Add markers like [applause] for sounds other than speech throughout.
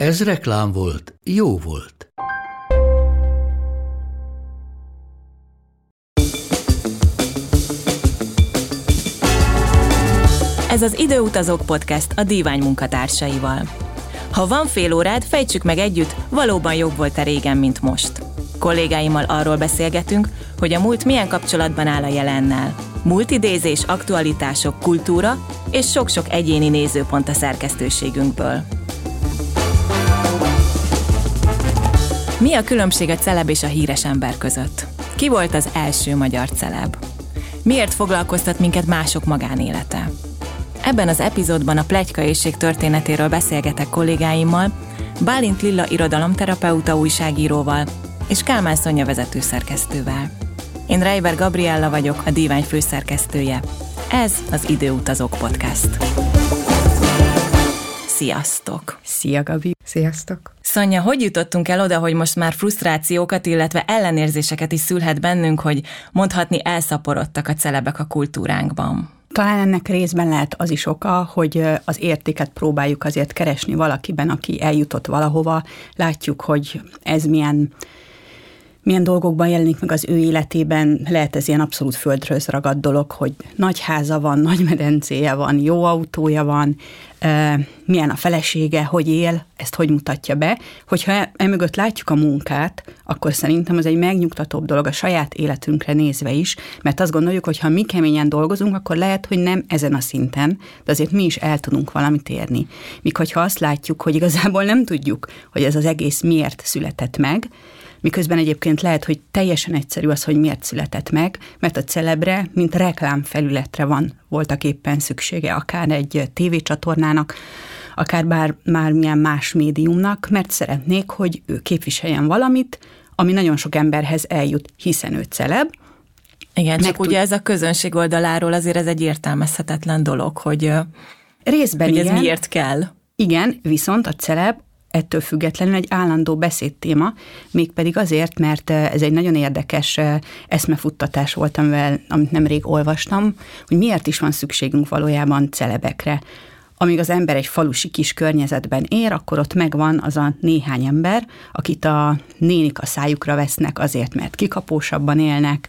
Ez reklám volt, jó volt. Ez az Időutazók Podcast a Dívány munkatársaival. Ha van fél órád, fejtsük meg együtt, valóban jobb volt-e régen, mint most. Kollégáimmal arról beszélgetünk, hogy a múlt milyen kapcsolatban áll a jelennel. Múltidézés, aktualitások, kultúra és sok-sok egyéni nézőpont a szerkesztőségünkből. Mi a különbség a celeb és a híres ember között? Ki volt az első magyar celeb? Miért foglalkoztat minket mások magánélete? Ebben az epizódban a plegykaészség történetéről beszélgetek kollégáimmal, Bálint Lilla irodalomterapeuta újságíróval és Kálmán Szonya vezetőszerkesztővel. Én Reiber Gabriella vagyok, a Dívány főszerkesztője. Ez az Időutazók Podcast. Sziasztok! Szia, Gabi! Sziasztok! Szonya, hogy jutottunk el oda, hogy most már frusztrációkat, illetve ellenérzéseket is szülhet bennünk, hogy mondhatni elszaporodtak a celebek a kultúránkban? Talán ennek részben lehet az is oka, hogy az értéket próbáljuk azért keresni valakiben, aki eljutott valahova. Látjuk, hogy ez milyen milyen dolgokban jelenik meg az ő életében, lehet ez ilyen abszolút földröz ragadt dolog, hogy nagy háza van, [laughs] nagy medencéje van, jó autója van, milyen a felesége, hogy él, ezt hogy mutatja be. Hogyha emögött látjuk a munkát, akkor szerintem az egy megnyugtatóbb dolog a saját életünkre nézve is, mert azt gondoljuk, hogy ha mi keményen dolgozunk, akkor lehet, hogy nem ezen a szinten, de azért mi is el tudunk valamit érni. Míg hogyha azt látjuk, hogy igazából nem tudjuk, hogy ez az egész miért született meg, miközben egyébként lehet, hogy teljesen egyszerű az, hogy miért született meg, mert a celebre, mint reklámfelületre van voltak éppen szüksége, akár egy tévécsatornának, akár bár bármilyen más médiumnak, mert szeretnék, hogy ő képviseljen valamit, ami nagyon sok emberhez eljut, hiszen ő celeb. Igen, csak tud... ugye ez a közönség oldaláról azért ez egy értelmezhetetlen dolog, hogy, Részben hogy ez igen. miért kell. Igen, viszont a celeb ettől függetlenül egy állandó beszédtéma, mégpedig azért, mert ez egy nagyon érdekes eszmefuttatás volt, amivel, amit nemrég olvastam, hogy miért is van szükségünk valójában celebekre. Amíg az ember egy falusi kis környezetben ér, akkor ott megvan az a néhány ember, akit a nénik a szájukra vesznek azért, mert kikapósabban élnek,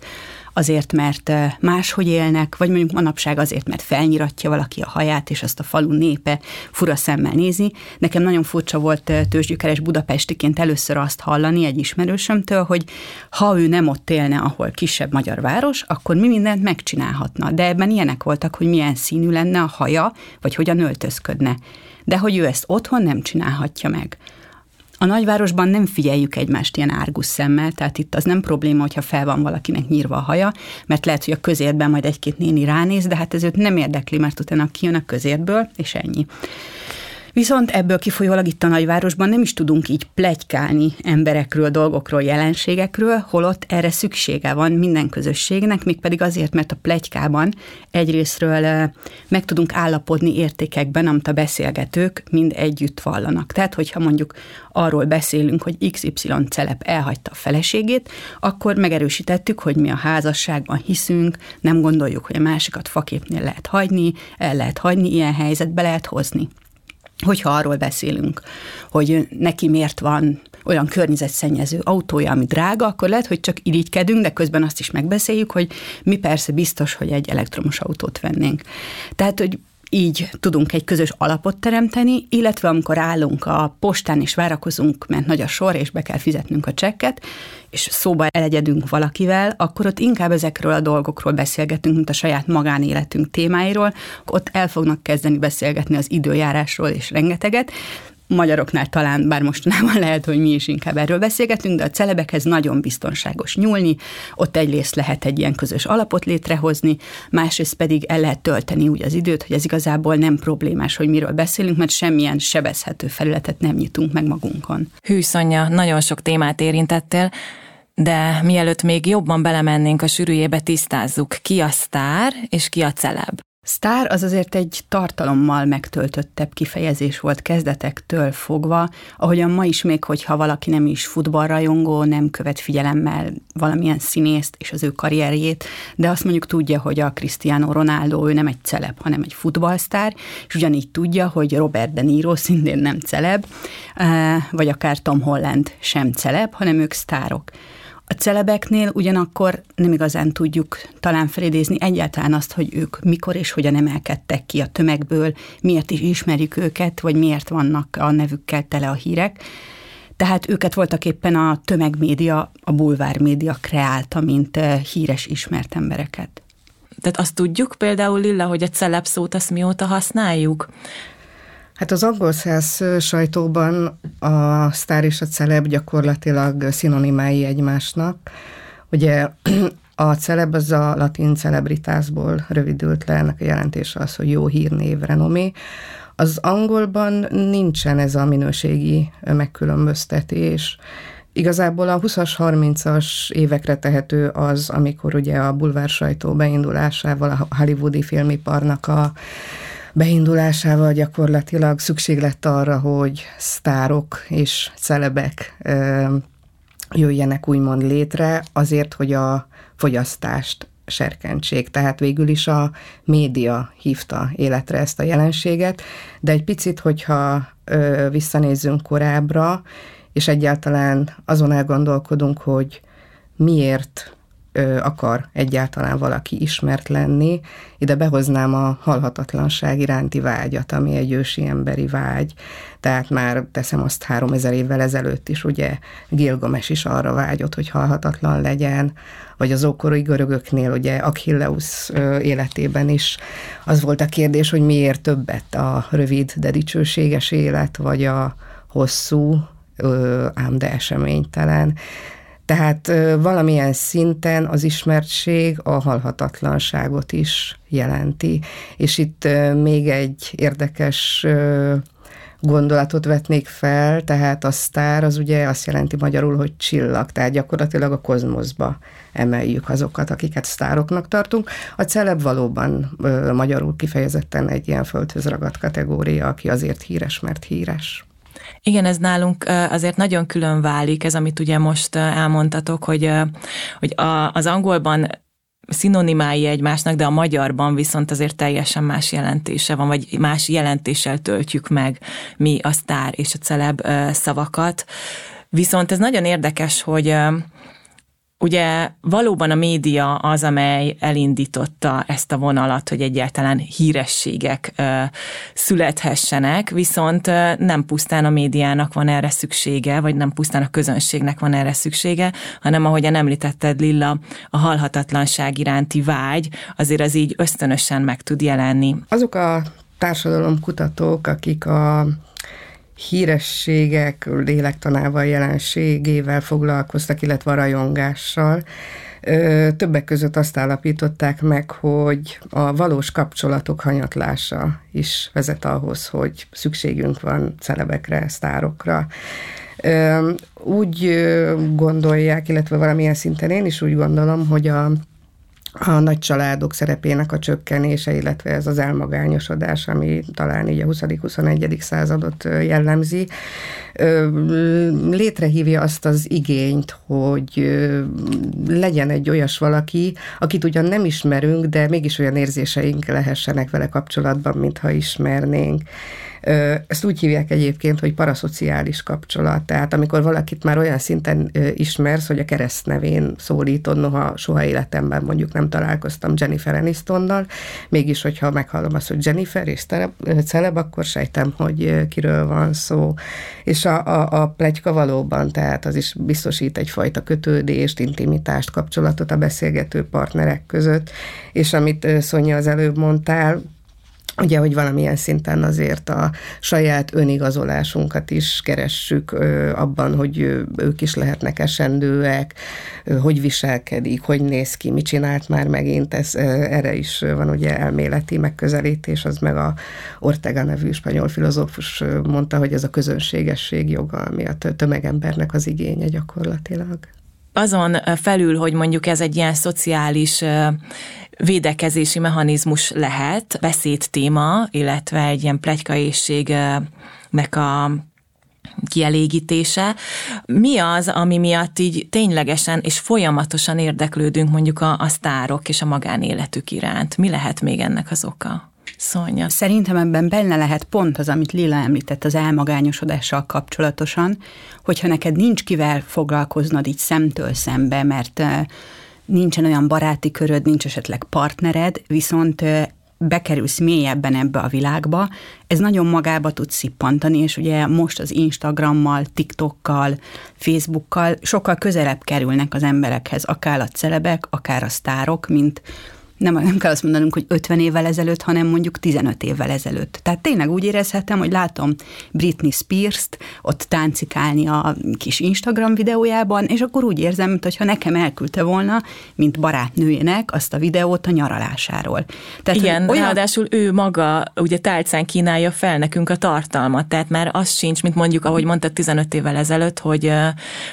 azért, mert máshogy élnek, vagy mondjuk manapság azért, mert felnyiratja valaki a haját, és azt a falu népe fura szemmel nézi. Nekem nagyon furcsa volt tőzsgyökeres budapestiként először azt hallani egy ismerősömtől, hogy ha ő nem ott élne, ahol kisebb magyar város, akkor mi mindent megcsinálhatna. De ebben ilyenek voltak, hogy milyen színű lenne a haja, vagy hogyan öltözködne. De hogy ő ezt otthon nem csinálhatja meg. A nagyvárosban nem figyeljük egymást ilyen árgus szemmel, tehát itt az nem probléma, hogyha fel van valakinek nyírva a haja, mert lehet, hogy a közértben majd egy-két néni ránéz, de hát ez őt nem érdekli, mert utána kijön a közértből, és ennyi. Viszont ebből kifolyólag itt a nagyvárosban nem is tudunk így plegykálni emberekről, dolgokról, jelenségekről, holott erre szüksége van minden közösségnek, mégpedig azért, mert a plegykában egyrésztről meg tudunk állapodni értékekben, amit a beszélgetők mind együtt vallanak. Tehát, hogyha mondjuk arról beszélünk, hogy XY celep elhagyta a feleségét, akkor megerősítettük, hogy mi a házasságban hiszünk, nem gondoljuk, hogy a másikat faképnél lehet hagyni, el lehet hagyni, ilyen helyzetbe lehet hozni hogyha arról beszélünk, hogy neki miért van olyan környezetszennyező autója, ami drága, akkor lehet, hogy csak irigykedünk, de közben azt is megbeszéljük, hogy mi persze biztos, hogy egy elektromos autót vennénk. Tehát, hogy így tudunk egy közös alapot teremteni, illetve amikor állunk a postán és várakozunk, mert nagy a sor, és be kell fizetnünk a csekket, és szóba elegyedünk valakivel, akkor ott inkább ezekről a dolgokról beszélgetünk, mint a saját magánéletünk témáiról, ott el fognak kezdeni beszélgetni az időjárásról és rengeteget, magyaroknál talán, bár mostanában [laughs] lehet, hogy mi is inkább erről beszélgetünk, de a celebekhez nagyon biztonságos nyúlni, ott egyrészt lehet egy ilyen közös alapot létrehozni, másrészt pedig el lehet tölteni úgy az időt, hogy ez igazából nem problémás, hogy miről beszélünk, mert semmilyen sebezhető felületet nem nyitunk meg magunkon. Hű, Szonya, nagyon sok témát érintettél, de mielőtt még jobban belemennénk a sűrűjébe, tisztázzuk, ki a sztár és ki a celeb. Sztár az azért egy tartalommal megtöltöttebb kifejezés volt kezdetektől fogva, ahogyan ma is még, hogyha valaki nem is futballrajongó, nem követ figyelemmel valamilyen színészt és az ő karrierjét, de azt mondjuk tudja, hogy a Cristiano Ronaldo ő nem egy celeb, hanem egy futballsztár, és ugyanígy tudja, hogy Robert De Niro szintén nem celeb, eh, vagy akár Tom Holland sem celeb, hanem ők sztárok. A celebeknél ugyanakkor nem igazán tudjuk talán felidézni egyáltalán azt, hogy ők mikor és hogyan emelkedtek ki a tömegből, miért is ismerjük őket, vagy miért vannak a nevükkel tele a hírek. Tehát őket voltak éppen a tömegmédia, a bulvármédia kreálta, mint eh, híres, ismert embereket. Tehát azt tudjuk például, Lilla, hogy a celeb szót azt mióta használjuk? Hát az angol száz sajtóban a sztár és a celeb gyakorlatilag szinonimái egymásnak. Ugye a celeb az a latin celebritásból rövidült le, ennek a jelentése az, hogy jó hírnév, renomé. Az angolban nincsen ez a minőségi megkülönböztetés. Igazából a 20-as, 30-as évekre tehető az, amikor ugye a bulvár sajtó beindulásával a hollywoodi filmiparnak a beindulásával gyakorlatilag szükség lett arra, hogy sztárok és celebek jöjjenek úgymond létre, azért, hogy a fogyasztást serkentség. Tehát végül is a média hívta életre ezt a jelenséget, de egy picit, hogyha ö, visszanézzünk korábbra, és egyáltalán azon elgondolkodunk, hogy miért ö, akar egyáltalán valaki ismert lenni. Ide behoznám a halhatatlanság iránti vágyat, ami egy ősi emberi vágy. Tehát már teszem azt három ezer évvel ezelőtt is, ugye Gilgames is arra vágyott, hogy halhatatlan legyen, vagy az ókori görögöknél, ugye Achilleus életében is az volt a kérdés, hogy miért többet a rövid, de dicsőséges élet, vagy a hosszú, ám de eseménytelen. Tehát valamilyen szinten az ismertség a halhatatlanságot is jelenti. És itt még egy érdekes gondolatot vetnék fel, tehát a sztár az ugye azt jelenti magyarul, hogy csillag, tehát gyakorlatilag a kozmoszba emeljük azokat, akiket sztároknak tartunk. A celeb valóban ö, magyarul kifejezetten egy ilyen földhöz ragadt kategória, aki azért híres, mert híres. Igen, ez nálunk azért nagyon külön válik, ez amit ugye most elmondtatok, hogy, hogy az angolban szinonimái egymásnak, de a magyarban viszont azért teljesen más jelentése van, vagy más jelentéssel töltjük meg mi a sztár és a celeb szavakat. Viszont ez nagyon érdekes, hogy Ugye valóban a média az, amely elindította ezt a vonalat, hogy egyáltalán hírességek ö, születhessenek, viszont ö, nem pusztán a médiának van erre szüksége, vagy nem pusztán a közönségnek van erre szüksége, hanem ahogyan említetted Lilla, a halhatatlanság iránti vágy azért az így ösztönösen meg tud jelenni. Azok a társadalomkutatók, akik a hírességek lélektanával, jelenségével foglalkoztak, illetve a rajongással. Többek között azt állapították meg, hogy a valós kapcsolatok hanyatlása is vezet ahhoz, hogy szükségünk van celebekre, sztárokra. Úgy gondolják, illetve valamilyen szinten én is úgy gondolom, hogy a a nagy családok szerepének a csökkenése, illetve ez az elmagányosodás, ami talán így a 20.-21. századot jellemzi, létrehívja azt az igényt, hogy legyen egy olyas valaki, akit ugyan nem ismerünk, de mégis olyan érzéseink lehessenek vele kapcsolatban, mintha ismernénk. Ezt úgy hívják egyébként, hogy paraszociális kapcsolat. Tehát amikor valakit már olyan szinten ismersz, hogy a keresztnevén szólítod, noha soha életemben mondjuk nem találkoztam Jennifer Anistonnal, mégis, hogyha meghallom azt, hogy Jennifer és celeb, akkor sejtem, hogy kiről van szó. És a, a, a plegyka valóban, tehát az is biztosít egyfajta kötődést, intimitást, kapcsolatot a beszélgető partnerek között, és amit Szonya az előbb mondtál, ugye, hogy valamilyen szinten azért a saját önigazolásunkat is keressük abban, hogy ők is lehetnek esendőek, hogy viselkedik, hogy néz ki, mit csinált már megint, ez, erre is van ugye elméleti megközelítés, az meg a Ortega nevű spanyol filozófus mondta, hogy ez a közönségesség joga, ami a tömegembernek az igénye gyakorlatilag azon felül, hogy mondjuk ez egy ilyen szociális védekezési mechanizmus lehet, beszéd téma, illetve egy ilyen plegykaészségnek a kielégítése. Mi az, ami miatt így ténylegesen és folyamatosan érdeklődünk mondjuk a, a sztárok és a magánéletük iránt? Mi lehet még ennek az oka? Szonya. Szerintem ebben benne lehet pont az, amit Lila említett az elmagányosodással kapcsolatosan, hogyha neked nincs kivel foglalkoznod így szemtől szembe, mert nincsen olyan baráti köröd, nincs esetleg partnered, viszont bekerülsz mélyebben ebbe a világba, ez nagyon magába tud szippantani, és ugye most az Instagrammal, TikTokkal, Facebookkal sokkal közelebb kerülnek az emberekhez, akár a celebek, akár a sztárok, mint nem, nem kell azt mondanunk, hogy 50 évvel ezelőtt, hanem mondjuk 15 évvel ezelőtt. Tehát tényleg úgy érezhetem, hogy látom Britney Spears-t ott táncikálni a kis Instagram videójában, és akkor úgy érzem, mintha nekem elküldte volna, mint barátnőjének azt a videót a nyaralásáról. Tehát, Igen, olyan... ráadásul ő maga ugye tálcán kínálja fel nekünk a tartalmat, tehát már az sincs, mint mondjuk, ahogy mondta 15 évvel ezelőtt, hogy,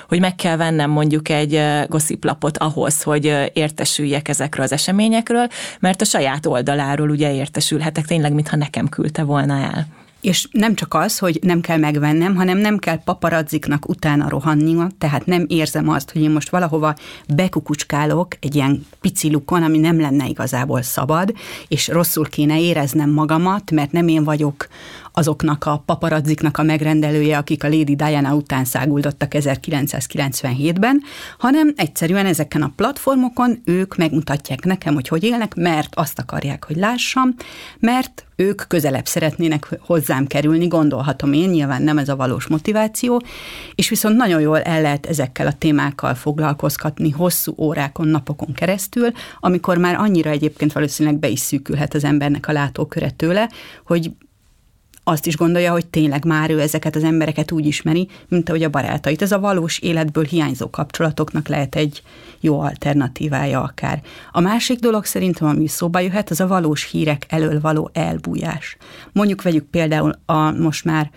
hogy meg kell vennem mondjuk egy gossziplapot ahhoz, hogy értesüljek ezekről az eseményekről, részéről, mert a saját oldaláról ugye értesülhetek tényleg, mintha nekem küldte volna el. És nem csak az, hogy nem kell megvennem, hanem nem kell paparazziknak utána rohanni, tehát nem érzem azt, hogy én most valahova bekukucskálok egy ilyen pici lukon, ami nem lenne igazából szabad, és rosszul kéne éreznem magamat, mert nem én vagyok azoknak a paparazziknak a megrendelője, akik a Lady Diana után száguldottak 1997-ben, hanem egyszerűen ezeken a platformokon ők megmutatják nekem, hogy hogy élnek, mert azt akarják, hogy lássam, mert ők közelebb szeretnének hozzám kerülni, gondolhatom én, nyilván nem ez a valós motiváció, és viszont nagyon jól el lehet ezekkel a témákkal foglalkoztatni hosszú órákon, napokon keresztül, amikor már annyira egyébként valószínűleg be is szűkülhet az embernek a látóköre tőle, hogy azt is gondolja, hogy tényleg már ő ezeket az embereket úgy ismeri, mint ahogy a barátait. Ez a valós életből hiányzó kapcsolatoknak lehet egy jó alternatívája akár. A másik dolog szerintem, ami szóba jöhet, az a valós hírek elől való elbújás. Mondjuk vegyük például a most már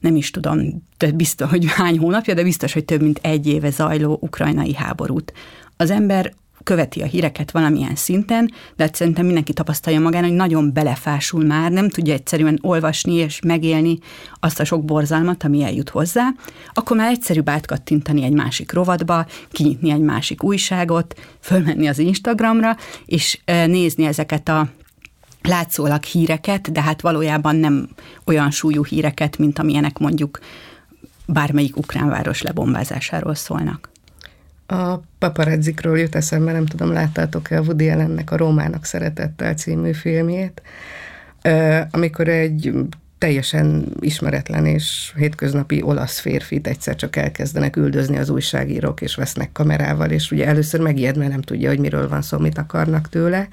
nem is tudom, biztos, hogy hány hónapja, de biztos, hogy több mint egy éve zajló ukrajnai háborút. Az ember követi a híreket valamilyen szinten, de hát szerintem mindenki tapasztalja magán, hogy nagyon belefásul már, nem tudja egyszerűen olvasni és megélni azt a sok borzalmat, ami eljut hozzá, akkor már egyszerűbb átkattintani egy másik rovatba, kinyitni egy másik újságot, fölmenni az Instagramra, és nézni ezeket a látszólag híreket, de hát valójában nem olyan súlyú híreket, mint amilyenek mondjuk bármelyik ukrán város lebombázásáról szólnak. A paparazzikról jut eszembe, nem tudom, láttátok-e a Woody Allennek a Rómának szeretettel című filmjét, amikor egy teljesen ismeretlen és hétköznapi olasz férfit egyszer csak elkezdenek üldözni az újságírók, és vesznek kamerával, és ugye először megijed, mert nem tudja, hogy miről van szó, mit akarnak tőle,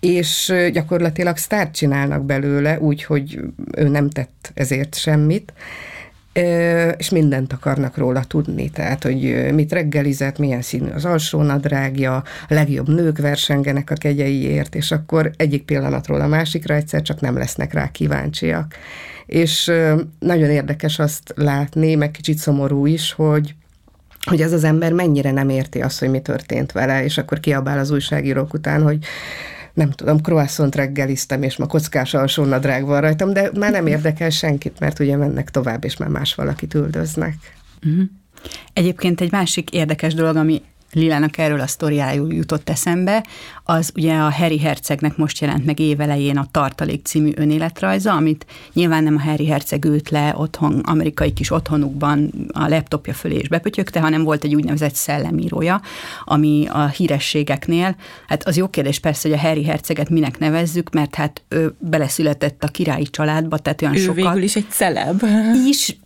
és gyakorlatilag sztárt csinálnak belőle, úgy, hogy ő nem tett ezért semmit, és mindent akarnak róla tudni, tehát, hogy mit reggelizett, milyen színű az alsó nadrágja, a legjobb nők versengenek a kegyeiért, és akkor egyik pillanatról a másikra egyszer csak nem lesznek rá kíváncsiak. És nagyon érdekes azt látni, meg kicsit szomorú is, hogy hogy ez az ember mennyire nem érti azt, hogy mi történt vele, és akkor kiabál az újságírók után, hogy nem tudom, croissant reggeliztem, és ma kockás alsónadrág van rajtam, de már nem érdekel senkit, mert ugye mennek tovább, és már más valakit üldöznek. Uh-huh. Egyébként egy másik érdekes dolog, ami Lilának erről a sztoriájú jutott eszembe, az ugye a Harry Hercegnek most jelent meg évelején a Tartalék című önéletrajza, amit nyilván nem a Harry Herceg ült le otthon, amerikai kis otthonukban a laptopja fölé és bepötyögte, hanem volt egy úgynevezett szellemírója, ami a hírességeknél, hát az jó kérdés persze, hogy a Harry Herceget minek nevezzük, mert hát ő beleszületett a királyi családba, tehát olyan ő sokat... végül is egy celeb. Is,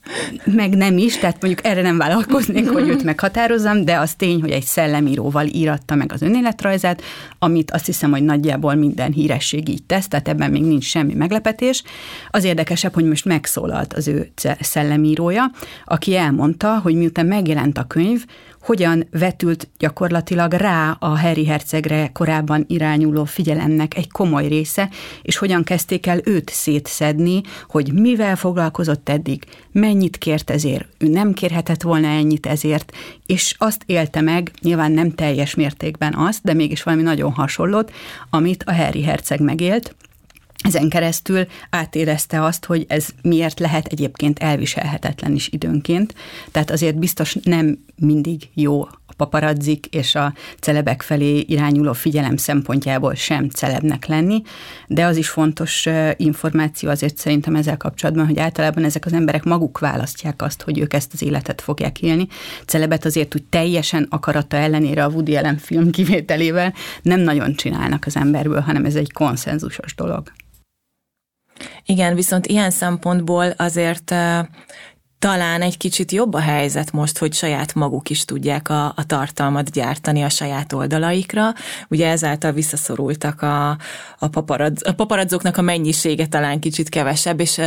meg nem is, tehát mondjuk erre nem vállalkoznék, hogy őt [laughs] meghatározzam, de az tény, hogy egy szellemíróval íratta meg az önéletrajzát, amit azt hiszem, hogy nagyjából minden híresség így tesz, tehát ebben még nincs semmi meglepetés. Az érdekesebb, hogy most megszólalt az ő szellemírója, aki elmondta, hogy miután megjelent a könyv, hogyan vetült gyakorlatilag rá a Harry Hercegre korábban irányuló figyelemnek egy komoly része, és hogyan kezdték el őt szétszedni, hogy mivel foglalkozott eddig, mennyit kért ezért, ő nem kérhetett volna ennyit ezért, és azt élte meg, nyilván nem teljes mértékben azt, de mégis valami nagyon hasonlót, amit a Harry Herceg megélt, ezen keresztül átérezte azt, hogy ez miért lehet egyébként elviselhetetlen is időnként. Tehát azért biztos nem mindig jó a paparazzik és a celebek felé irányuló figyelem szempontjából sem celebnek lenni, de az is fontos információ azért szerintem ezzel kapcsolatban, hogy általában ezek az emberek maguk választják azt, hogy ők ezt az életet fogják élni. Celebet azért úgy teljesen akarata ellenére a Woody Allen film kivételével nem nagyon csinálnak az emberből, hanem ez egy konszenzusos dolog. Igen, viszont ilyen szempontból azért talán egy kicsit jobb a helyzet most, hogy saját maguk is tudják a, a tartalmat gyártani a saját oldalaikra. Ugye ezáltal visszaszorultak a, a, paparazz, a paparazzoknak a mennyisége talán kicsit kevesebb, és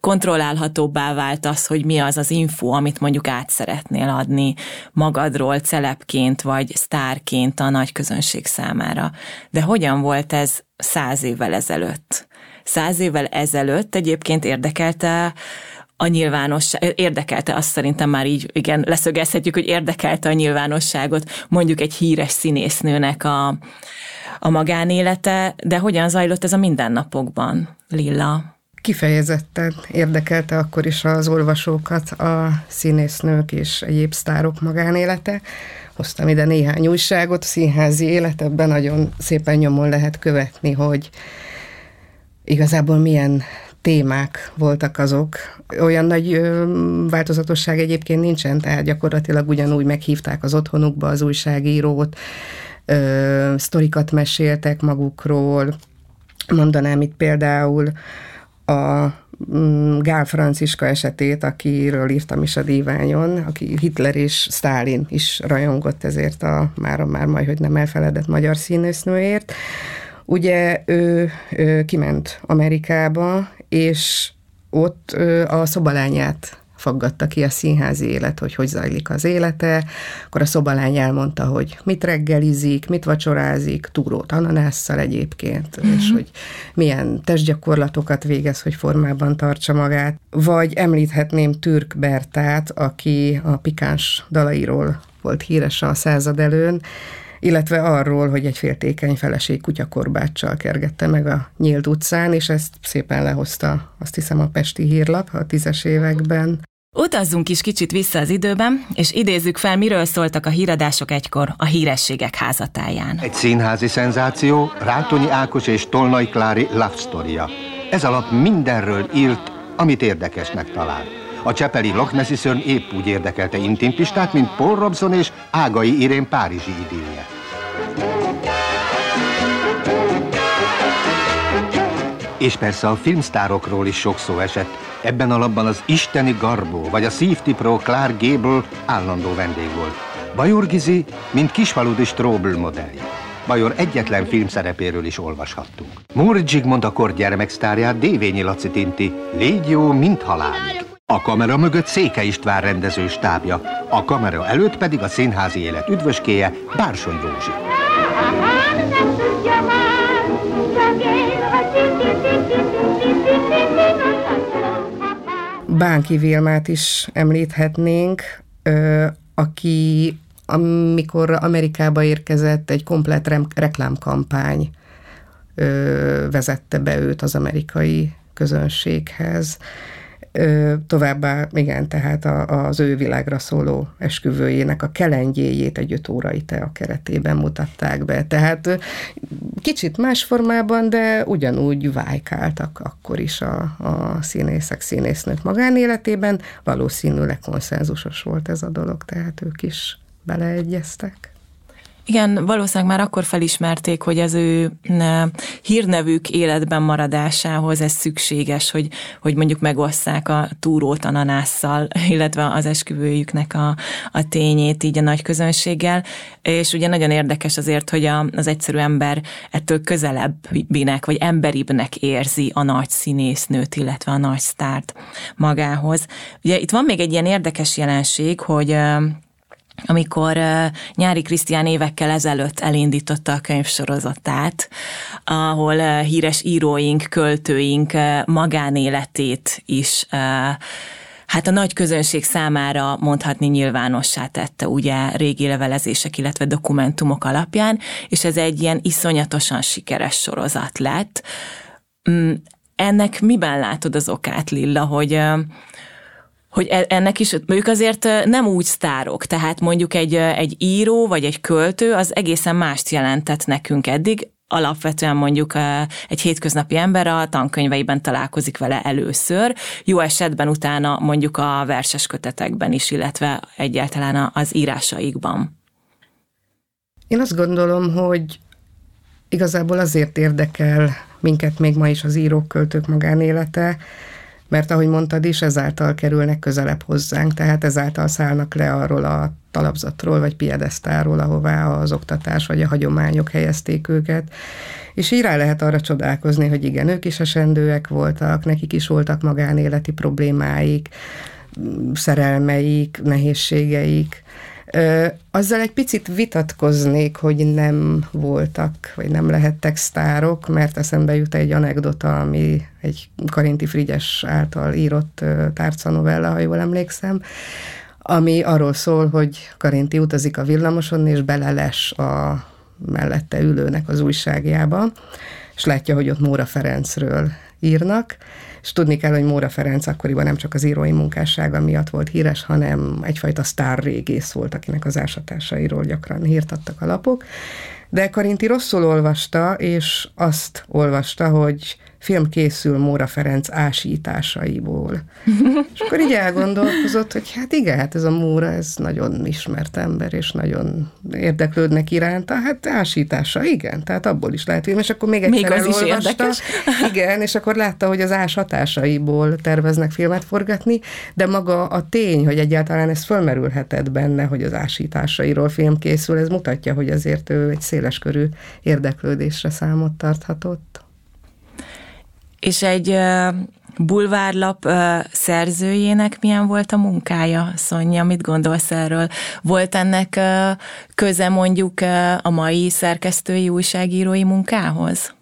kontrollálhatóbbá vált az, hogy mi az az info, amit mondjuk át szeretnél adni magadról celebként vagy sztárként a nagy közönség számára. De hogyan volt ez száz évvel ezelőtt? Száz évvel ezelőtt egyébként érdekelte a nyilvánosság, érdekelte azt szerintem már így, igen, leszögezhetjük, hogy érdekelte a nyilvánosságot mondjuk egy híres színésznőnek a, a magánélete, de hogyan zajlott ez a mindennapokban, Lilla? Kifejezetten érdekelte akkor is az olvasókat a színésznők és egyéb sztárok magánélete. Hoztam ide néhány újságot, a színházi életebben nagyon szépen nyomon lehet követni, hogy igazából milyen témák voltak azok. Olyan nagy változatosság egyébként nincsen, tehát gyakorlatilag ugyanúgy meghívták az otthonukba az újságírót, ö, sztorikat meséltek magukról. Mondanám itt például a mm, Gál Franciska esetét, akiről írtam is a díványon, aki Hitler és Stálin is rajongott ezért a már, már majd, hogy nem elfeledett magyar színésznőért. Ugye ő, ő kiment Amerikába, és ott a szobalányát faggatta ki a színházi élet, hogy hogy zajlik az élete. Akkor a szobalány elmondta, hogy mit reggelizik, mit vacsorázik, túrót ananásszal egyébként, mm-hmm. és hogy milyen testgyakorlatokat végez, hogy formában tartsa magát. Vagy említhetném Türk Bertát, aki a pikáns dalairól volt híres a század előn, illetve arról, hogy egy féltékeny feleség kutyakorbáccsal kergette meg a nyílt utcán, és ezt szépen lehozta, azt hiszem, a Pesti hírlap a tízes években. Utazzunk is kicsit vissza az időben, és idézzük fel, miről szóltak a híradások egykor a hírességek házatáján. Egy színházi szenzáció, Rátonyi Ákos és Tolnai Klári love story Ez alap mindenről írt, amit érdekesnek talált. A csepeli Loch Nessi szörny épp úgy érdekelte Intim Pistát, mint Paul Robson és Ágai Irén Párizsi idillje. És persze a filmsztárokról is sok szó esett. Ebben a labban az isteni Garbó, vagy a szívtipró Clark Gable állandó vendég volt. Bajor Gizi, mint kisfaludi Strobel modellje. Bajor egyetlen filmszerepéről is olvashattunk. Móri Zsigmond a kor gyermeksztárját Dévényi Laci tinti, légy jó, mint halálig. A kamera mögött Széke István rendező stábja, a kamera előtt pedig a színházi élet üdvöskéje Bársony Rózsi. Bánki Vilmát is említhetnénk, aki amikor Amerikába érkezett, egy komplet reklámkampány vezette be őt az amerikai közönséghez. Továbbá, igen, tehát a, az ő világra szóló esküvőjének a kelengyéjét egy öt órai tea keretében mutatták be. Tehát kicsit más formában, de ugyanúgy vájkáltak akkor is a, a színészek, színésznők magánéletében. Valószínűleg konszenzusos volt ez a dolog, tehát ők is beleegyeztek. Igen, valószínűleg már akkor felismerték, hogy az ő hírnevük életben maradásához ez szükséges, hogy, hogy mondjuk megosszák a túrót ananásszal, [laughs] illetve az esküvőjüknek a, a tényét így a nagy közönséggel, és ugye nagyon érdekes azért, hogy a, az egyszerű ember ettől közelebbinek, vagy emberibbnek érzi a nagy színésznőt, illetve a nagy sztárt magához. Ugye itt van még egy ilyen érdekes jelenség, hogy amikor Nyári Krisztián évekkel ezelőtt elindította a könyvsorozatát, ahol híres íróink, költőink magánéletét is hát a nagy közönség számára mondhatni nyilvánossá tette ugye régi levelezések, illetve dokumentumok alapján, és ez egy ilyen iszonyatosan sikeres sorozat lett. Mm, ennek miben látod az okát, Lilla, hogy hogy e, ennek is, ők azért nem úgy sztárok, tehát mondjuk egy, egy író vagy egy költő az egészen mást jelentett nekünk eddig, alapvetően mondjuk egy hétköznapi ember a tankönyveiben találkozik vele először, jó esetben utána mondjuk a verses kötetekben is, illetve egyáltalán az írásaikban. Én azt gondolom, hogy igazából azért érdekel minket még ma is az írók, költők magánélete, mert ahogy mondtad is, ezáltal kerülnek közelebb hozzánk, tehát ezáltal szállnak le arról a talapzatról vagy piedesztáról, ahová az oktatás vagy a hagyományok helyezték őket. És így rá lehet arra csodálkozni, hogy igen, ők is esendőek voltak, nekik is voltak magánéleti problémáik, szerelmeik, nehézségeik, azzal egy picit vitatkoznék, hogy nem voltak, vagy nem lehettek sztárok, mert eszembe jut egy anekdota, ami egy Karinti Frigyes által írott tárcanovella, ha jól emlékszem, ami arról szól, hogy Karinti utazik a villamoson, és beleles a mellette ülőnek az újságjába, és látja, hogy ott Móra Ferencről írnak, és tudni kell, hogy Móra Ferenc akkoriban nem csak az írói munkássága miatt volt híres, hanem egyfajta sztár régész volt, akinek az ásatásairól gyakran hírtattak a lapok. De Karinti rosszul olvasta, és azt olvasta, hogy film készül Móra Ferenc ásításaiból. és akkor így elgondolkozott, hogy hát igen, hát ez a Móra, ez nagyon ismert ember, és nagyon érdeklődnek iránta, hát ásítása, igen, tehát abból is lehet és akkor még egyszer még az elolvasta, is érdekes. [laughs] igen, és akkor látta, hogy az ás hatásaiból terveznek filmet forgatni, de maga a tény, hogy egyáltalán ez fölmerülhetett benne, hogy az ásításairól film készül, ez mutatja, hogy azért ő egy széleskörű érdeklődésre számot tarthatott és egy bulvárlap szerzőjének milyen volt a munkája, Szonya, mit gondolsz erről? Volt ennek köze mondjuk a mai szerkesztői újságírói munkához?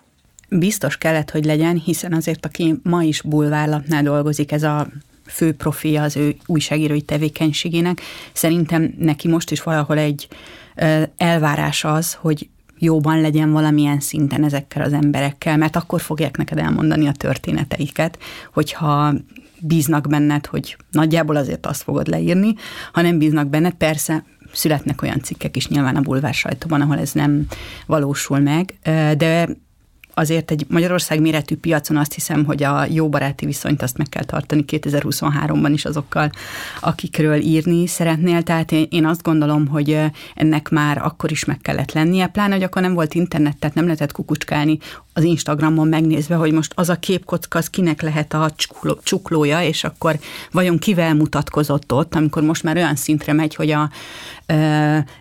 Biztos kellett, hogy legyen, hiszen azért, aki ma is bulvárlapnál dolgozik, ez a fő profilja az ő újságírói tevékenységének, szerintem neki most is valahol egy elvárás az, hogy jóban legyen valamilyen szinten ezekkel az emberekkel, mert akkor fogják neked elmondani a történeteiket, hogyha bíznak benned, hogy nagyjából azért azt fogod leírni, ha nem bíznak benned, persze születnek olyan cikkek is nyilván a bulvár sajtóban, ahol ez nem valósul meg, de azért egy Magyarország méretű piacon azt hiszem, hogy a jó baráti viszonyt azt meg kell tartani 2023-ban is azokkal, akikről írni szeretnél. Tehát én, azt gondolom, hogy ennek már akkor is meg kellett lennie, pláne, hogy akkor nem volt internet, tehát nem lehetett kukucskálni az Instagramon megnézve, hogy most az a képkocka, az kinek lehet a csuklója, és akkor vajon kivel mutatkozott ott, amikor most már olyan szintre megy, hogy a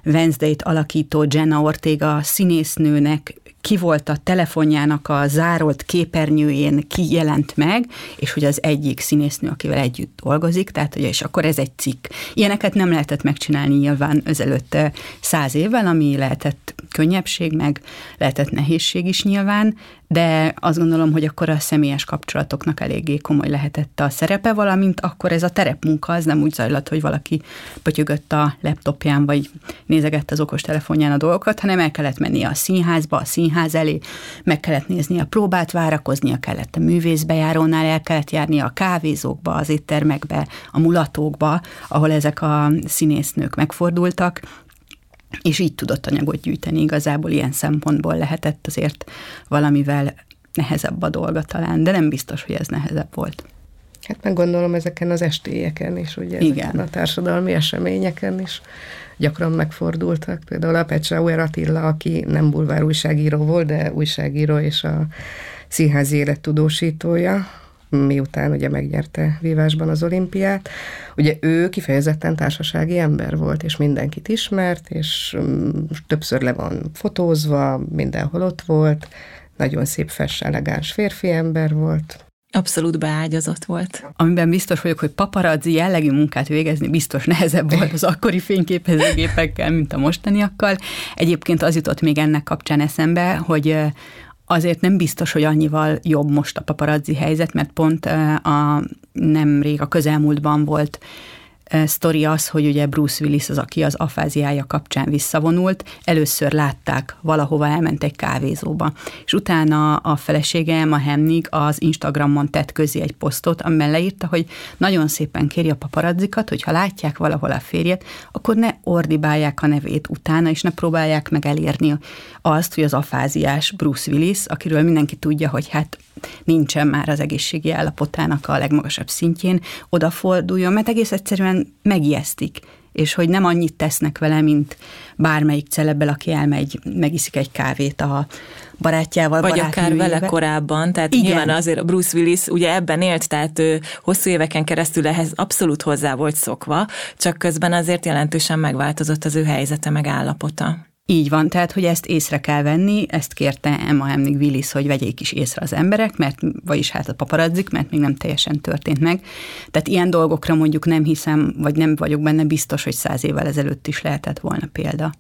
Wednesday-t alakító Jenna Ortega színésznőnek ki volt a telefonjának a zárolt képernyőjén ki jelent meg, és hogy az egyik színésznő, akivel együtt dolgozik, tehát ugye, és akkor ez egy cikk. Ilyeneket nem lehetett megcsinálni nyilván ezelőtt száz évvel, ami lehetett könnyebbség, meg lehetett nehézség is nyilván, de azt gondolom, hogy akkor a személyes kapcsolatoknak eléggé komoly lehetett a szerepe, valamint akkor ez a terepmunka, az nem úgy zajlott, hogy valaki pötyögött a laptopján, vagy nézegette az okos telefonján a dolgokat, hanem el kellett menni a színházba, a színház elé, meg kellett nézni a próbát, várakoznia kellett a művészbejárónál, el kellett járni a kávézókba, az éttermekbe, a mulatókba, ahol ezek a színésznők megfordultak, és így tudott anyagot gyűjteni. Igazából ilyen szempontból lehetett azért valamivel nehezebb a dolga talán, de nem biztos, hogy ez nehezebb volt. Hát meg gondolom ezeken az estélyeken is, ugye Igen. a társadalmi eseményeken is gyakran megfordultak. Például a Pecsauer Attila, aki nem bulvár újságíró volt, de újságíró és a színházi élet tudósítója, miután ugye megnyerte vívásban az olimpiát. Ugye ő kifejezetten társasági ember volt, és mindenkit ismert, és mm, többször le van fotózva, mindenhol ott volt, nagyon szép, fes, elegáns férfi ember volt. Abszolút beágyazott volt. Amiben biztos vagyok, hogy paparazzi jellegű munkát végezni biztos nehezebb volt az akkori fényképezőgépekkel, mint a mostaniakkal. Egyébként az jutott még ennek kapcsán eszembe, hogy azért nem biztos, hogy annyival jobb most a paparazzi helyzet, mert pont a nemrég a közelmúltban volt sztori az, hogy ugye Bruce Willis az, aki az afáziája kapcsán visszavonult, először látták, valahova elment egy kávézóba, és utána a felesége a Hennig az Instagramon tett közé egy posztot, amiben leírta, hogy nagyon szépen kéri a paparazzikat, hogy ha látják valahol a férjet, akkor ne ordibálják a nevét utána, és ne próbálják meg elérni azt, hogy az afáziás Bruce Willis, akiről mindenki tudja, hogy hát nincsen már az egészségi állapotának a legmagasabb szintjén, odaforduljon, mert egész egyszerűen megijesztik és hogy nem annyit tesznek vele, mint bármelyik celebbel, aki elmegy, megiszik egy kávét a barátjával, Vagy akár vele korábban, tehát Igen. nyilván azért Bruce Willis ugye ebben élt, tehát ő hosszú éveken keresztül ehhez abszolút hozzá volt szokva, csak közben azért jelentősen megváltozott az ő helyzete meg állapota. Így van, tehát, hogy ezt észre kell venni, ezt kérte Emma Hemnig Willis, hogy vegyék is észre az emberek, mert, vagyis hát a paparazzik, mert még nem teljesen történt meg. Tehát ilyen dolgokra mondjuk nem hiszem, vagy nem vagyok benne biztos, hogy száz évvel ezelőtt is lehetett volna példa.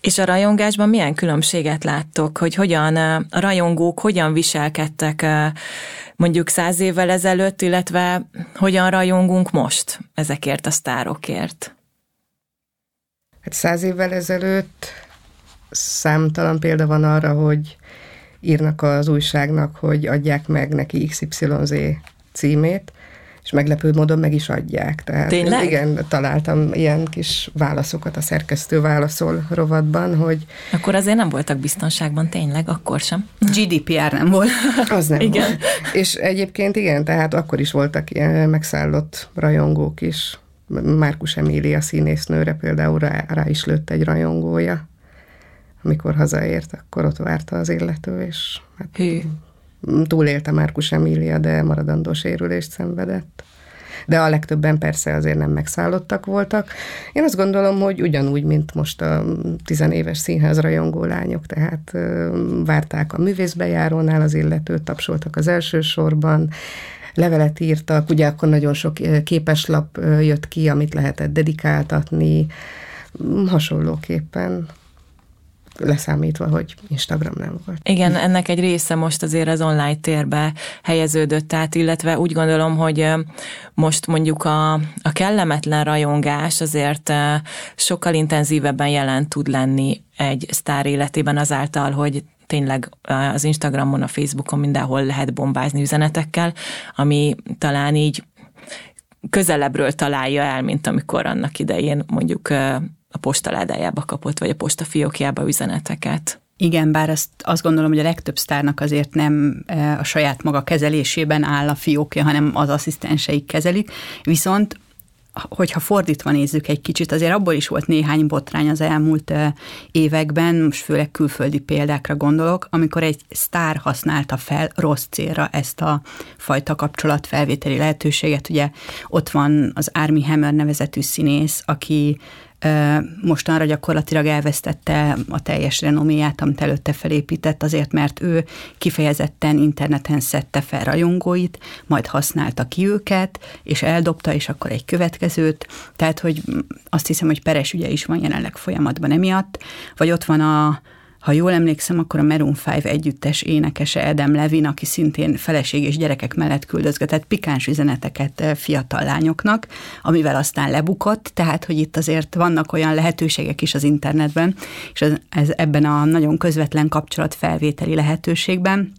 És a rajongásban milyen különbséget láttok, hogy hogyan a rajongók hogyan viselkedtek mondjuk száz évvel ezelőtt, illetve hogyan rajongunk most ezekért a sztárokért? Hát száz évvel ezelőtt számtalan példa van arra, hogy írnak az újságnak, hogy adják meg neki XYZ címét, és meglepő módon meg is adják. Tehát Tényleg? Igen, találtam ilyen kis válaszokat a szerkesztő válaszol rovatban, hogy... Akkor azért nem voltak biztonságban, tényleg, akkor sem. GDPR nem volt. [laughs] Az nem igen. volt. És egyébként igen, tehát akkor is voltak ilyen megszállott rajongók is. Márkus Emília színésznőre például rá, rá is lőtt egy rajongója. Amikor hazaért, akkor ott várta az illető, és hát Hű. túlélte Márkus Emília, de maradandó sérülést szenvedett. De a legtöbben persze azért nem megszállottak voltak. Én azt gondolom, hogy ugyanúgy, mint most a tizenéves színház rajongó lányok, tehát várták a művészbejárónál az illetőt, tapsoltak az első sorban, levelet írtak, ugye akkor nagyon sok képeslap jött ki, amit lehetett dedikáltatni, hasonlóképpen leszámítva, hogy Instagram nem volt. Igen, ennek egy része most azért az online térbe helyeződött át, illetve úgy gondolom, hogy most mondjuk a, a kellemetlen rajongás azért sokkal intenzívebben jelen tud lenni egy sztár életében azáltal, hogy tényleg az Instagramon, a Facebookon mindenhol lehet bombázni üzenetekkel, ami talán így közelebbről találja el, mint amikor annak idején mondjuk a postaládájába kapott, vagy a postafiókjába üzeneteket. Igen, bár azt, azt gondolom, hogy a legtöbb sztárnak azért nem a saját maga kezelésében áll a fiókja, hanem az asszisztenseik kezelik, viszont hogyha fordítva nézzük egy kicsit, azért abból is volt néhány botrány az elmúlt években, most főleg külföldi példákra gondolok, amikor egy sztár használta fel rossz célra ezt a fajta kapcsolatfelvételi lehetőséget. Ugye ott van az Army Hammer nevezetű színész, aki mostanra gyakorlatilag elvesztette a teljes renoméját, amit előtte felépített, azért mert ő kifejezetten interneten szedte fel rajongóit, majd használta ki őket, és eldobta, és akkor egy következőt, tehát, hogy azt hiszem, hogy peres ügye is van jelenleg folyamatban emiatt, vagy ott van a, ha jól emlékszem, akkor a Maroon 5 együttes énekese Adam Levin, aki szintén feleség és gyerekek mellett küldözgetett pikáns üzeneteket fiatal lányoknak, amivel aztán lebukott, tehát hogy itt azért vannak olyan lehetőségek is az internetben, és ez, ez ebben a nagyon közvetlen kapcsolat felvételi lehetőségben,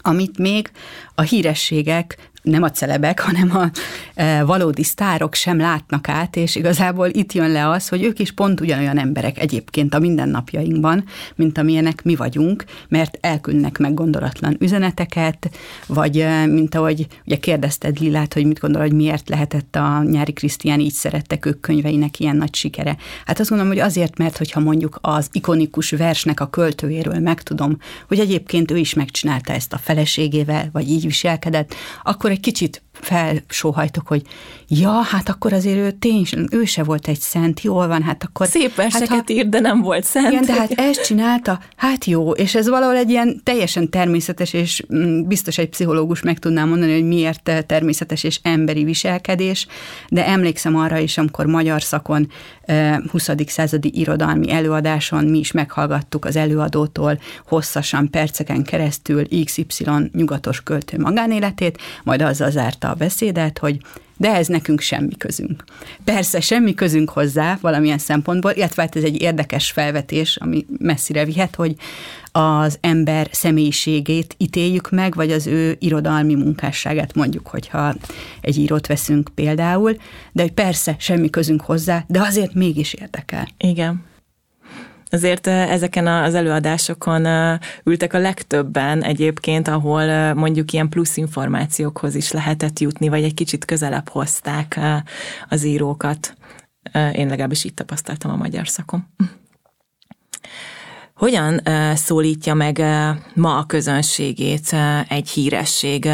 amit még a hírességek nem a celebek, hanem a e, valódi sztárok sem látnak át, és igazából itt jön le az, hogy ők is pont ugyanolyan emberek egyébként a mindennapjainkban, mint amilyenek mi vagyunk, mert elküldnek meg gondolatlan üzeneteket, vagy e, mint ahogy ugye kérdezted Lilát, hogy mit gondol, hogy miért lehetett a nyári Krisztián így szerettek ők könyveinek ilyen nagy sikere. Hát azt gondolom, hogy azért, mert hogyha mondjuk az ikonikus versnek a költőjéről megtudom, hogy egyébként ő is megcsinálta ezt a feleségével, vagy így viselkedett, akkor egy kicsit felsóhajtok, hogy ja, hát akkor azért ő tényleg, ő se volt egy szent, jól van, hát akkor... Szép verseket hát, ír, de nem volt szent. Igen, de hát ezt csinálta, hát jó, és ez valahol egy ilyen teljesen természetes, és mm, biztos egy pszichológus meg tudná mondani, hogy miért természetes és emberi viselkedés, de emlékszem arra is, amikor magyar szakon 20. századi irodalmi előadáson mi is meghallgattuk az előadótól hosszasan, perceken keresztül XY nyugatos költő magánéletét, majd azzal zárta a beszédet, hogy de ez nekünk semmi közünk. Persze semmi közünk hozzá valamilyen szempontból, illetve hát ez egy érdekes felvetés, ami messzire vihet, hogy az ember személyiségét ítéljük meg, vagy az ő irodalmi munkásságát mondjuk, hogyha egy írót veszünk például, de hogy persze semmi közünk hozzá, de azért mégis érdekel. Igen. Azért ezeken az előadásokon ültek a legtöbben egyébként, ahol mondjuk ilyen plusz információkhoz is lehetett jutni, vagy egy kicsit közelebb hozták az írókat. Én legalábbis így tapasztaltam a magyar szakom. Hogyan szólítja meg ma a közönségét egy híresség?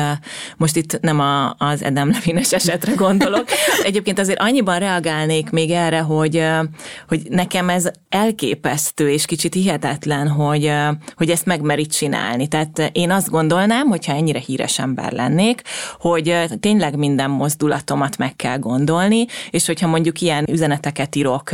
Most itt nem a, az Edem Levines esetre gondolok. [laughs] Egyébként azért annyiban reagálnék még erre, hogy, hogy nekem ez elképesztő és kicsit hihetetlen, hogy, hogy ezt megmeri csinálni. Tehát én azt gondolnám, hogyha ennyire híres ember lennék, hogy tényleg minden mozdulatomat meg kell gondolni, és hogyha mondjuk ilyen üzeneteket írok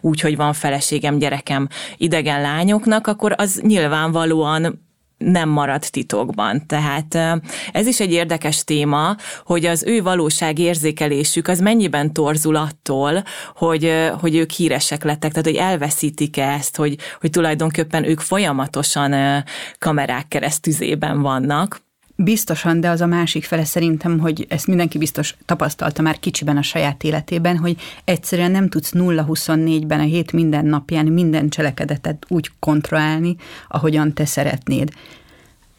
úgy, hogy van feleségem, gyerekem, idegen lányok, maguknak, akkor az nyilvánvalóan nem marad titokban. Tehát ez is egy érdekes téma, hogy az ő valóság érzékelésük az mennyiben torzul attól, hogy, hogy ők híresek lettek, tehát hogy elveszítik ezt, hogy, hogy tulajdonképpen ők folyamatosan kamerák keresztüzében vannak. Biztosan, de az a másik fele szerintem, hogy ezt mindenki biztos tapasztalta már kicsiben a saját életében, hogy egyszerűen nem tudsz 0-24-ben a hét minden napján minden cselekedetet úgy kontrollálni, ahogyan te szeretnéd.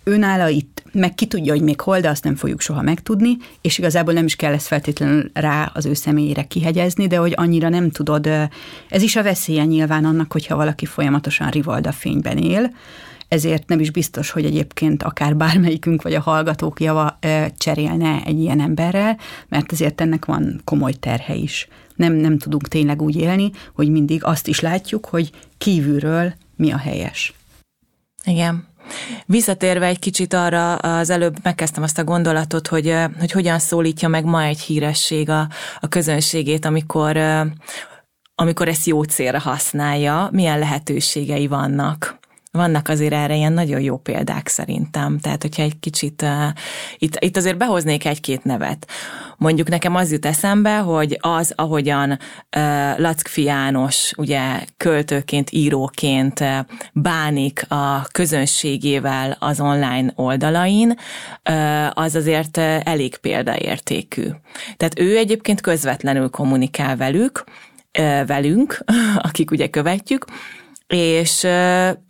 Őnála itt, meg ki tudja, hogy még hol, de azt nem fogjuk soha megtudni, és igazából nem is kell ezt feltétlenül rá az ő személyére kihegyezni, de hogy annyira nem tudod, ez is a veszélye nyilván annak, hogyha valaki folyamatosan rivalda fényben él, ezért nem is biztos, hogy egyébként akár bármelyikünk vagy a hallgatók java cserélne egy ilyen emberrel, mert ezért ennek van komoly terhe is. Nem, nem tudunk tényleg úgy élni, hogy mindig azt is látjuk, hogy kívülről mi a helyes. Igen. Visszatérve egy kicsit arra, az előbb megkezdtem azt a gondolatot, hogy, hogy hogyan szólítja meg ma egy híresség a, a közönségét, amikor, amikor ezt jó célra használja, milyen lehetőségei vannak vannak azért erre ilyen nagyon jó példák szerintem. Tehát, hogyha egy kicsit, uh, itt, itt azért behoznék egy-két nevet. Mondjuk nekem az jut eszembe, hogy az, ahogyan uh, Lackfi János ugye költőként, íróként uh, bánik a közönségével az online oldalain, uh, az azért uh, elég példaértékű. Tehát ő egyébként közvetlenül kommunikál velük, velünk, [laughs] akik ugye követjük, és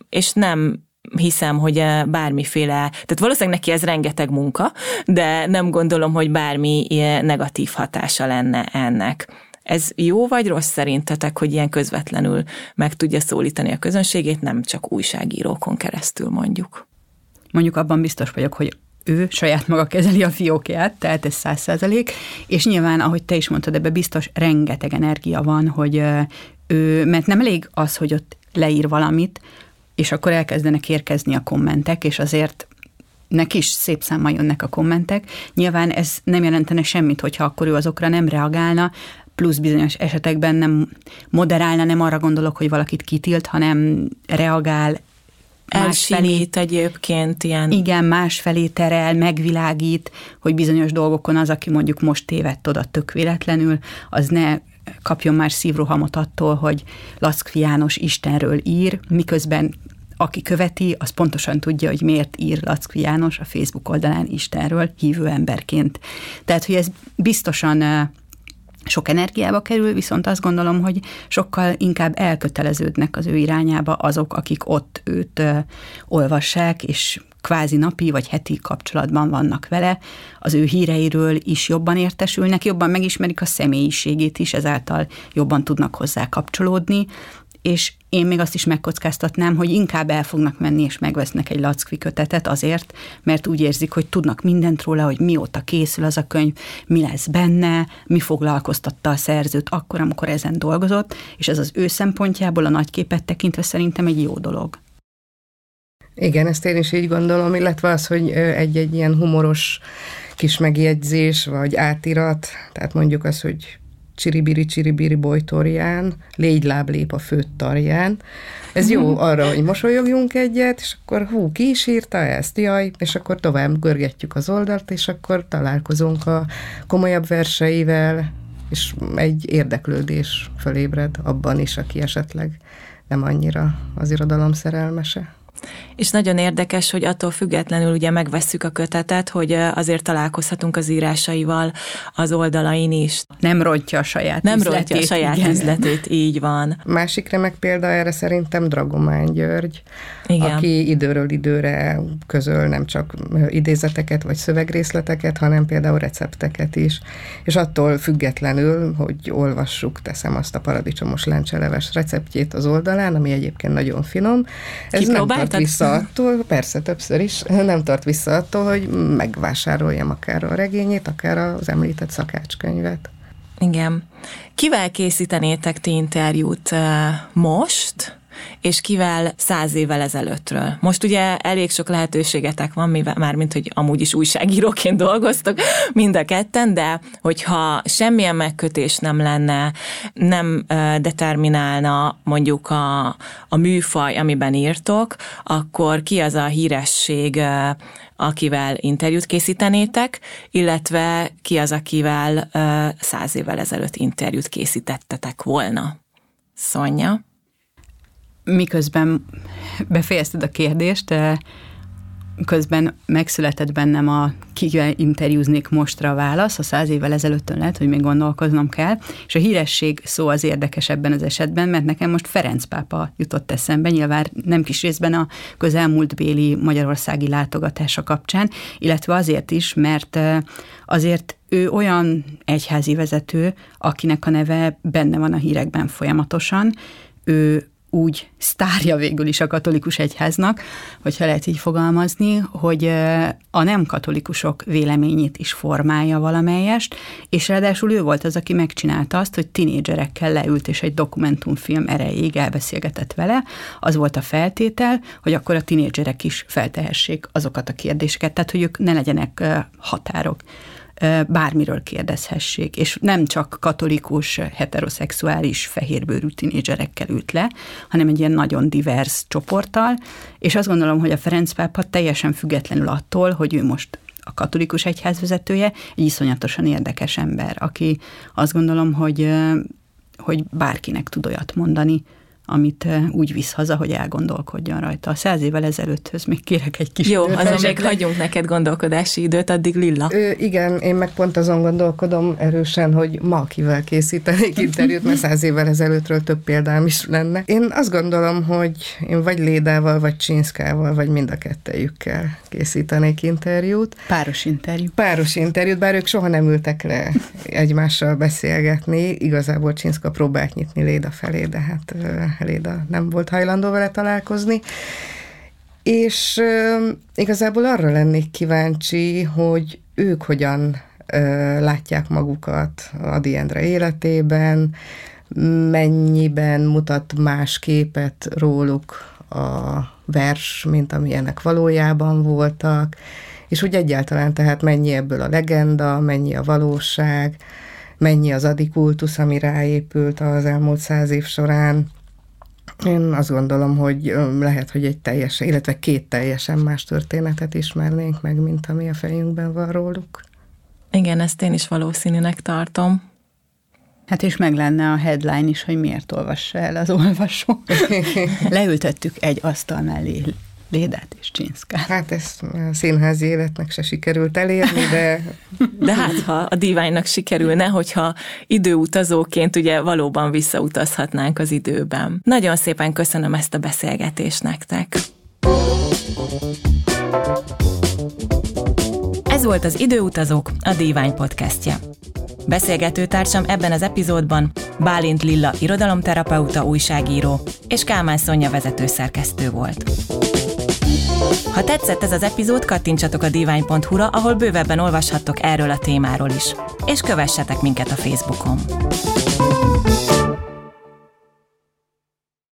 és nem hiszem, hogy eh, bármiféle, tehát valószínűleg neki ez rengeteg munka, de nem gondolom, hogy bármi negatív hatása lenne ennek. Ez jó vagy rossz szerintetek, hogy ilyen közvetlenül meg tudja szólítani a közönségét, nem csak újságírókon keresztül mondjuk? Mondjuk abban biztos vagyok, hogy ő saját maga kezeli a fiókját, tehát ez száz százalék, és nyilván, ahogy te is mondtad, ebbe biztos rengeteg energia van, hogy eh, ő, mert nem elég az, hogy ott leír valamit, és akkor elkezdenek érkezni a kommentek, és azért neki is szép számmal jönnek a kommentek. Nyilván ez nem jelentene semmit, hogyha akkor ő azokra nem reagálna, plusz bizonyos esetekben nem moderálna, nem arra gondolok, hogy valakit kitilt, hanem reagál Elsimít egyébként ilyen. Igen, másfelé terel, megvilágít, hogy bizonyos dolgokon az, aki mondjuk most tévedt oda tök véletlenül, az ne kapjon már szívrohamot attól, hogy Laszkfi János Istenről ír, miközben aki követi, az pontosan tudja, hogy miért ír Lackvi János a Facebook oldalán Istenről hívő emberként. Tehát, hogy ez biztosan sok energiába kerül, viszont azt gondolom, hogy sokkal inkább elköteleződnek az ő irányába azok, akik ott őt olvassák, és kvázi napi vagy heti kapcsolatban vannak vele, az ő híreiről is jobban értesülnek, jobban megismerik a személyiségét is, ezáltal jobban tudnak hozzá kapcsolódni, és én még azt is megkockáztatnám, hogy inkább el fognak menni és megvesznek egy lackvi kötetet azért, mert úgy érzik, hogy tudnak mindent róla, hogy mióta készül az a könyv, mi lesz benne, mi foglalkoztatta a szerzőt akkor, amikor ezen dolgozott, és ez az ő szempontjából a nagyképet tekintve szerintem egy jó dolog. Igen, ezt én is így gondolom, illetve az, hogy egy-egy ilyen humoros kis megjegyzés, vagy átirat, tehát mondjuk az, hogy csiribiri csiribiri bojtorján, légy láb lép a főtt tarján. Ez jó mhm. arra, hogy mosolyogjunk egyet, és akkor hú, ki is írta ezt, jaj, és akkor tovább görgetjük az oldalt, és akkor találkozunk a komolyabb verseivel, és egy érdeklődés fölébred abban is, aki esetleg nem annyira az irodalom szerelmese. És nagyon érdekes, hogy attól függetlenül ugye megvesszük a kötetet, hogy azért találkozhatunk az írásaival az oldalain is. Nem rontja a saját Nem üzletét, rontja a saját igen. üzletét, így van. Másik remek példa erre szerintem Dragomán György, igen. aki időről időre közöl nem csak idézeteket vagy szövegrészleteket, hanem például recepteket is. És attól függetlenül, hogy olvassuk, teszem azt a paradicsomos lencseleves receptjét az oldalán, ami egyébként nagyon finom. Ez nem tart vissza attól, persze többször is, [laughs] nem tart vissza attól, hogy megvásároljam akár a regényét, akár az említett szakácskönyvet. Igen. Kivel készítenétek ti interjút most? És kivel száz évvel ezelőttről. Most ugye elég sok lehetőségetek van, mivel, már mint hogy amúgy is újságíróként [laughs] dolgoztok mind a ketten, de hogyha semmilyen megkötés nem lenne, nem determinálna mondjuk a, a műfaj, amiben írtok, akkor ki az a híresség, akivel interjút készítenétek, illetve ki az, akivel száz évvel ezelőtt interjút készítettetek volna? Szonya? Miközben befejezted a kérdést, közben megszületett bennem a kivel interjúznék mostra a válasz, a száz évvel ezelőttön lehet, hogy még gondolkoznom kell, és a híresség szó az érdekes ebben az esetben, mert nekem most Ferenc pápa jutott eszembe, nyilván nem kis részben a közelmúlt béli magyarországi látogatása kapcsán, illetve azért is, mert azért ő olyan egyházi vezető, akinek a neve benne van a hírekben folyamatosan, ő úgy sztárja végül is a katolikus egyháznak, hogyha lehet így fogalmazni, hogy a nem katolikusok véleményét is formálja valamelyest, és ráadásul ő volt az, aki megcsinálta azt, hogy tinédzserekkel leült, és egy dokumentumfilm erejéig elbeszélgetett vele. Az volt a feltétel, hogy akkor a tinédzserek is feltehessék azokat a kérdéseket, tehát hogy ők ne legyenek határok bármiről kérdezhessék, és nem csak katolikus, heteroszexuális, fehérbőrű tinédzserekkel ült le, hanem egy ilyen nagyon divers csoporttal, és azt gondolom, hogy a Ferenc pápa teljesen függetlenül attól, hogy ő most a katolikus egyház vezetője, egy iszonyatosan érdekes ember, aki azt gondolom, hogy, hogy bárkinek tud olyat mondani, amit úgy visz haza, hogy elgondolkodjon rajta. A száz évvel ezelőtthöz még kérek egy kis Jó, időt. azon még hagyunk neked gondolkodási időt, addig Lilla. Ö, igen, én meg pont azon gondolkodom erősen, hogy ma kivel készítenék [laughs] interjút, mert száz évvel ezelőttről több példám is lenne. Én azt gondolom, hogy én vagy Lédával, vagy Csinszkával, vagy mind a kettejükkel készítenék interjút. Páros interjú. Páros interjút, bár ők soha nem ültek le egymással beszélgetni. Igazából Csinszka próbált nyitni Léda felé, de hát Léda nem volt hajlandó vele találkozni. És uh, igazából arra lennék kíváncsi, hogy ők hogyan uh, látják magukat Adi Endre életében, mennyiben mutat más képet róluk a vers, mint amilyenek valójában voltak, és úgy egyáltalán tehát mennyi ebből a legenda, mennyi a valóság, mennyi az adikultusz, ami ráépült az elmúlt száz év során, én azt gondolom, hogy lehet, hogy egy teljesen, illetve két teljesen más történetet ismernénk meg, mint ami a fejünkben van róluk. Igen, ezt én is valószínűnek tartom. Hát és meg lenne a headline is, hogy miért olvassa el az olvasó. [laughs] Leültettük egy asztal mellé Lédát és Csinszkát. Hát ezt a színházi életnek se sikerült elérni, de... [laughs] De hát, ha a diványnak sikerülne, hogyha időutazóként ugye valóban visszautazhatnánk az időben. Nagyon szépen köszönöm ezt a beszélgetést nektek. Ez volt az Időutazók, a Divány podcastje. Beszélgető társam ebben az epizódban Bálint Lilla irodalomterapeuta újságíró és Kálmán Szonya vezetőszerkesztő volt. Ha tetszett ez az epizód, kattintsatok a divány.hu-ra, ahol bővebben olvashattok erről a témáról is. És kövessetek minket a Facebookon.